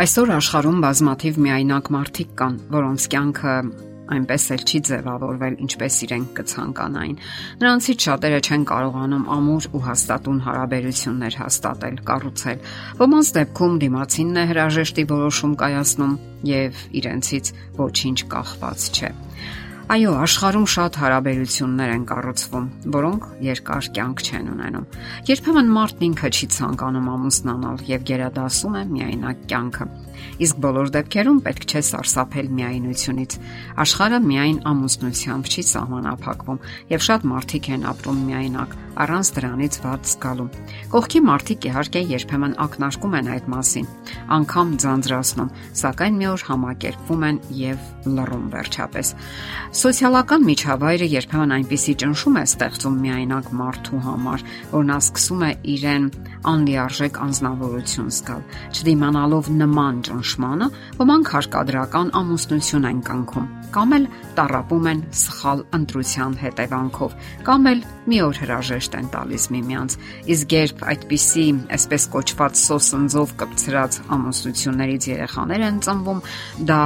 Այսօր աշխարհում բազմաթիվ միայնակ մարդիկ կան, որոնց կյանքը այնպես էլ չի ձևավորվել, ինչպես իրենք կցանկանային։ Նրանցից շատերը չեն կարողանում ամուր ու հաստատուն հարաբերություններ հաստատել, կառուցել։ Ոմանց դեպքում դիմացինն է հրաժեշտի որոշում կայացնում եւ իրենցից ոչինչ կախված չէ։ Այո, աշխարհում շատ հարաբերություններ են կառուցվում, որոնք երկար կյանք չեն ունենում։ Երբեմն մարդն ինքը չի ցանկանում ամուսնանալ եւ գերադասում է միայնակ կյանքը։ Իսկ բոլոր դեպքերում պետք չէ սարսափել միայնությունից։ Աշխարհը միայն ամուսնությամբ չի սահմանափակվում, եւ շատ մարդիկ են ապրում միայնակ, առանց դրանից ված զգալու։ Կողքի մարդիկ իհարկե երբեմն ակնարկում են այդ մասին, անգամ ձանձրացնում, սակայն մի օր համակերպվում են եւ լռում վերջապես։ Սոցիալական միջավայրը երբեմն այնպիսի ճնշում է ստեղծում միայնակ մարդու համար, որ նա սկսում է իրեն անլիարժեք անznավորություն զգալ, չդիմանալով նման ճնշմանը, ոմանք հարկադրական ամուսնություն են կնքում, կամ էլ տարապում են սխալ ընտրության հետևանքով, կամ էլ մի օր հրաժեշտ են տալիս միմյանց։ Իսկ երբ այդպիսի, այսպես կոչված սոսնձով կպցրած ամուսնություններից երեխաներ են ծնվում, դա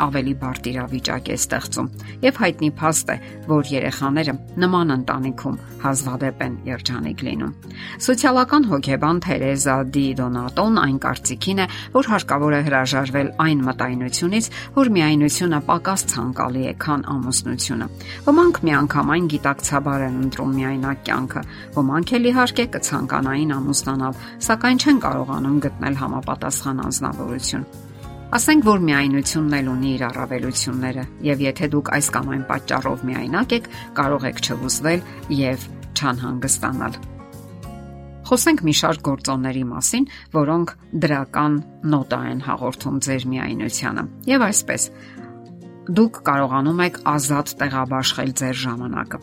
ավելի բարդ իրավիճակ է ստեղծում։ Եվ հայտնի փաստ է, որ երեխաները նման ընտանիքում հազվադեպ են երջանիկ լինում։ Սոցիալական հոգեբան Թերեզա Դի Դոնատոն այն կարծիքին է, որ հարկավոր է հրաժարվել այն մտայնությունից, որ միայնությունը պակաս ցանկալի է, քան ամուսնությունը։ Ոմանք միանգամայն գիտակցաբար են ընտրում միայնակ կյանքը, ոմանք էլ իհարկե կցանկանային ամուսնանալ, սակայն չեն կարողանում գտնել համապատասխան անznավորություն։ Ասենք որ միայնությունն էլ ունի իր առավելությունները, եւ եթե դուք այս կամ այն պատճառով միայնակ եք, կարող եք չհուզվել եւ չանհանգստանալ։ Խոսենք մի շարք գործոնների մասին, որոնք դրական նոտա են հաղորդում ձեր միայնությանը։ Եվ այսպես, դուք կարողանում եք ազատ տեղաբաշխել ձեր ժամանակը։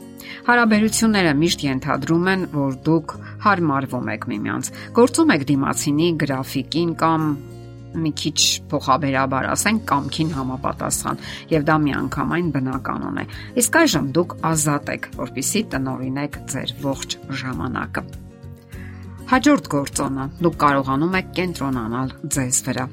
Հարաբերությունները միշտ ենթադրում են, որ դուք հարմարվում եք միմյանց, գործում եք դիմացինի գրաֆիկին կամ մի քիչ փոխաբերաբար ասենք կամքին համապատասխան եւ դա միանգամայն բնականon է։ Իսկ այժմ դուք ազատ եք, որpիսի տնորինեք ձեր ողջ ժամանակը։ Հաջորդ գործոնը՝ դուք կարողանում եք կենտրոնանալ ձեզ վրա։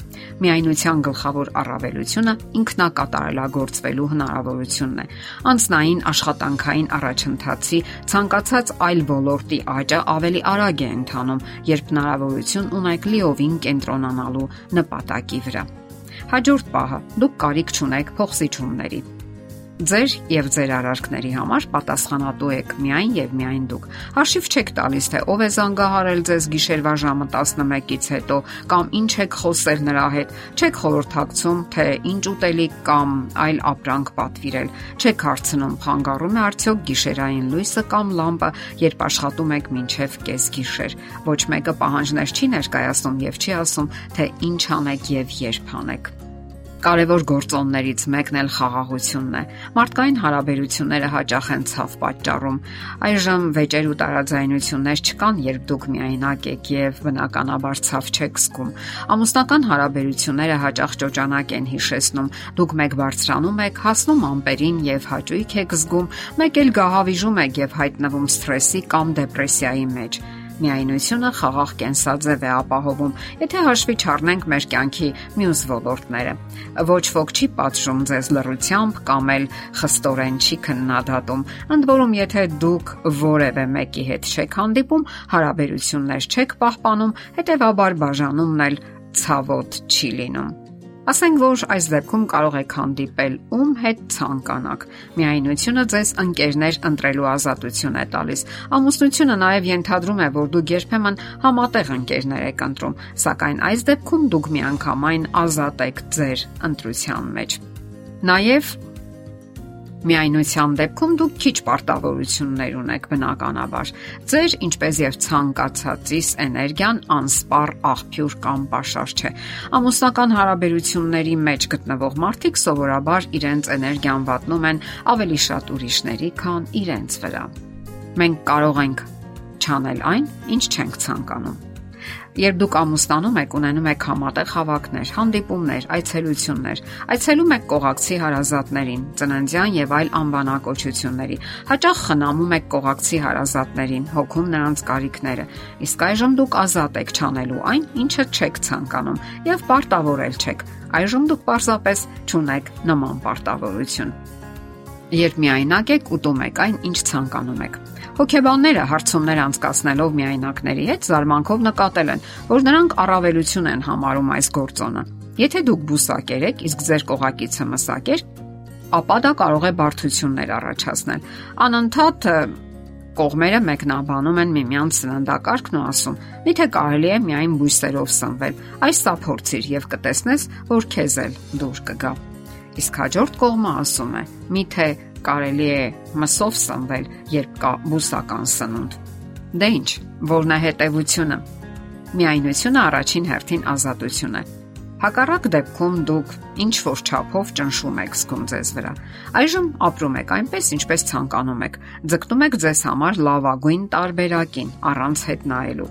Միայնության գլխավոր առավելությունը ինքնակատարելագործվելու հնարավորությունն է։ Անձնային աշխատանքային առաջընթացի ցանկացած այլ ոլորտի աճը ավելի արագ է ընթանում, երբ հնարավորություն ունեք լիովին կենտրոնանալու նպատակի վրա։ Հաջորդ պահը՝ դուք կարիք չունեք փոխսիջումների Ձեր եւ ձեր արարքների համար պատասխանատու եք միայն եւ միայն դուք։ Հաշիվ չեք տալիս, թե ով է զանգահարել ձեզ գիշերվա ժամը 11-ից հետո կամ ինչ եք խոսել նրա հետ։ Չեք խորհրդակցում, թե ինչ ուտելիք կամ այլ ապրանք պատվիրել։ Չեք հարցնում, խանգարում է արդյոք գիշերային լույսը կամ լամպը, երբ աշխատում եք մինչև կեսգիշեր։ Ոչ մեկը պահանջներ չի ներկայացնում եւ չի ասում, թե ինչ անեք եւ երբ անեք կարևոր գործոններից մեկն էլ խաղաղությունն է։ Մարդկային հարաբերությունները հաճախ են ցավ պատճառում։ Այժմ վեճեր ու տարաձայնություններ չկան, երբ դուք միայնակ եք եւ բնականաբար ցավ չեք զգում։ Ամուսնական հարաբերությունները հաճախ ճոճանակ են հիշեցնում։ Դուք մեկ բարձրանում եք, հասնում ամպերին եւ հաճույք եք զգում, մեկ էլ գահավիժում եք եւ հայտնվում սթրեսի կամ դեպրեսիայի մեջ միայնությունը խաղաղ կենսաձև է ապահովում, եթե հաշվի չառնենք մեր կյանքի մյուս ոլորտները։ Ոչ ոք չի պատժում ձեզ լռությամբ կամ էլ խստորեն չի քննադատում։ Ընդ որում, եթե դուք որևէ մեկի հետ չեք հանդիպում, հարաբերություններ չեք պահպանում, հետեւաբար բաժանումն էլ ցավոտ չի լինում։ Ասենք որ այս դեպքում կարող եք հանդիպել ում հետ ցանկանաք։ Միայնությունը ձեզ ընկերներ ընտրելու ազատություն է տալիս։ Ամուսնությունը նաև ենթադրում է, որ դուք երբեմն համատեղ ընկերներ եք ընտրում, սակայն այս դեպքում դուք միանգամայն ազատ եք ձեր ընտրության մեջ։ Նաև Միայնության դեպքում դուք քիչ պարտավորություններ ունեք բնականաբար։ Ձեր ինչպես եւ ցանկացածիս էներգիան անսպառ աղբյուր կամ pašար չէ։ Ամուսնական հարաբերությունների մեջ գտնվող մարդիկ սովորաբար իրենց էներգիան վատնում են ավելի շատ ուրիշների, քան իրենց վրա։ Մենք կարող ենք չանել այն, ինչ չենք ցանկանում։ Երբ դուք ամուսնանում եք, ունենում եք համատեղ հավաքներ, հանդիպումներ, այցելություններ, այցելում եք կողակցի հարազատներին, ծննդյան եւ այլ անբանակոչությունների։ Հաճախ խնամում եք կողակցի հարազատներին, հոգում նրանց կարիքները։ Իսկ այժմ դուք ազատ եք չանելու այն, ինչը չեք ցանկանում եւ պարտավորել չեք։ Այժմ դուք պարզապես ճունեք նման պարտավորություն։ Երբ միայնակ եք, ուտում եք այն, ինչ ցանկանում եք։ Հոգեբանները հարցումներ անցկացնելով միայնակների հետ զարմանքով նկատել են, որ նրանք առավելություն են համարում այս գործոնը։ Եթե դուք բուսակեր եք, իսկ ձեր կողակիցը մսակեր, ապա դա կարող է բարդություններ առաջացնել։ Անընդհատ կողմերը մեկնաբանում են միմյանց սննդակարգն ու ասում. «Միթե կարելի է միայն բույսերով սնվել։ Այս սա փորձիր եւ կտեսնես, որ քեզ էլ դուր կգա»։ Իսկ հաջորդ կողմը ասում է. «Միթե կարելի է մսով սնվել, երբ կա բուսական սնունդ։ Դե ի՞նչ, որն է հետևությունը։ Միայնությունը առաջին հերթին ազատություն է։ Հակառակ դեպքում դուք ինչ որ չափով ճնշում եք զգում ձեզ վրա։ Այժմ ապրում եք այնպես, ինչպես ցանկանում եք։ Ձգտում եք ձեզ համար լավագույն տարբերակին, առանց հետ նայելու։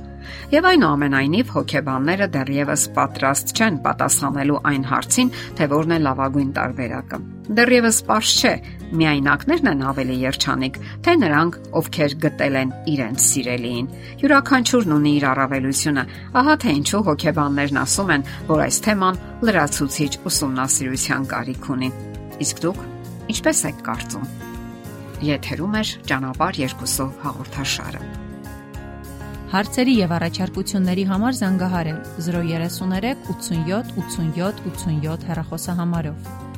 Եվ այնուամենայնիվ հոգեբանները դեռևս պատրաստ չեն պատասխանելու այն հարցին, թե որն է լավագույն տարբերակը։ Դեռևս པարզ չէ, միայնակներն են ավելի երջանիկ, թե նրանք, ովքեր գտել են իրենց սիրելիին։ Յուրաքանչյուրն ունի իր առավելությունը։ Ահա թե ինչու հոգեբաններն ասում են, որ այս թեման լրացուցիչ ուսումնասիրության կարիք ունի։ Իսկ դուք ինչպես եք կարծում։ Եթերում է ճանապարհ երկուսով հաղորդաշարը։ Հարցերի եւ առաջարկությունների համար զանգահարել 033 87 87 87 հեռախոսահամարով։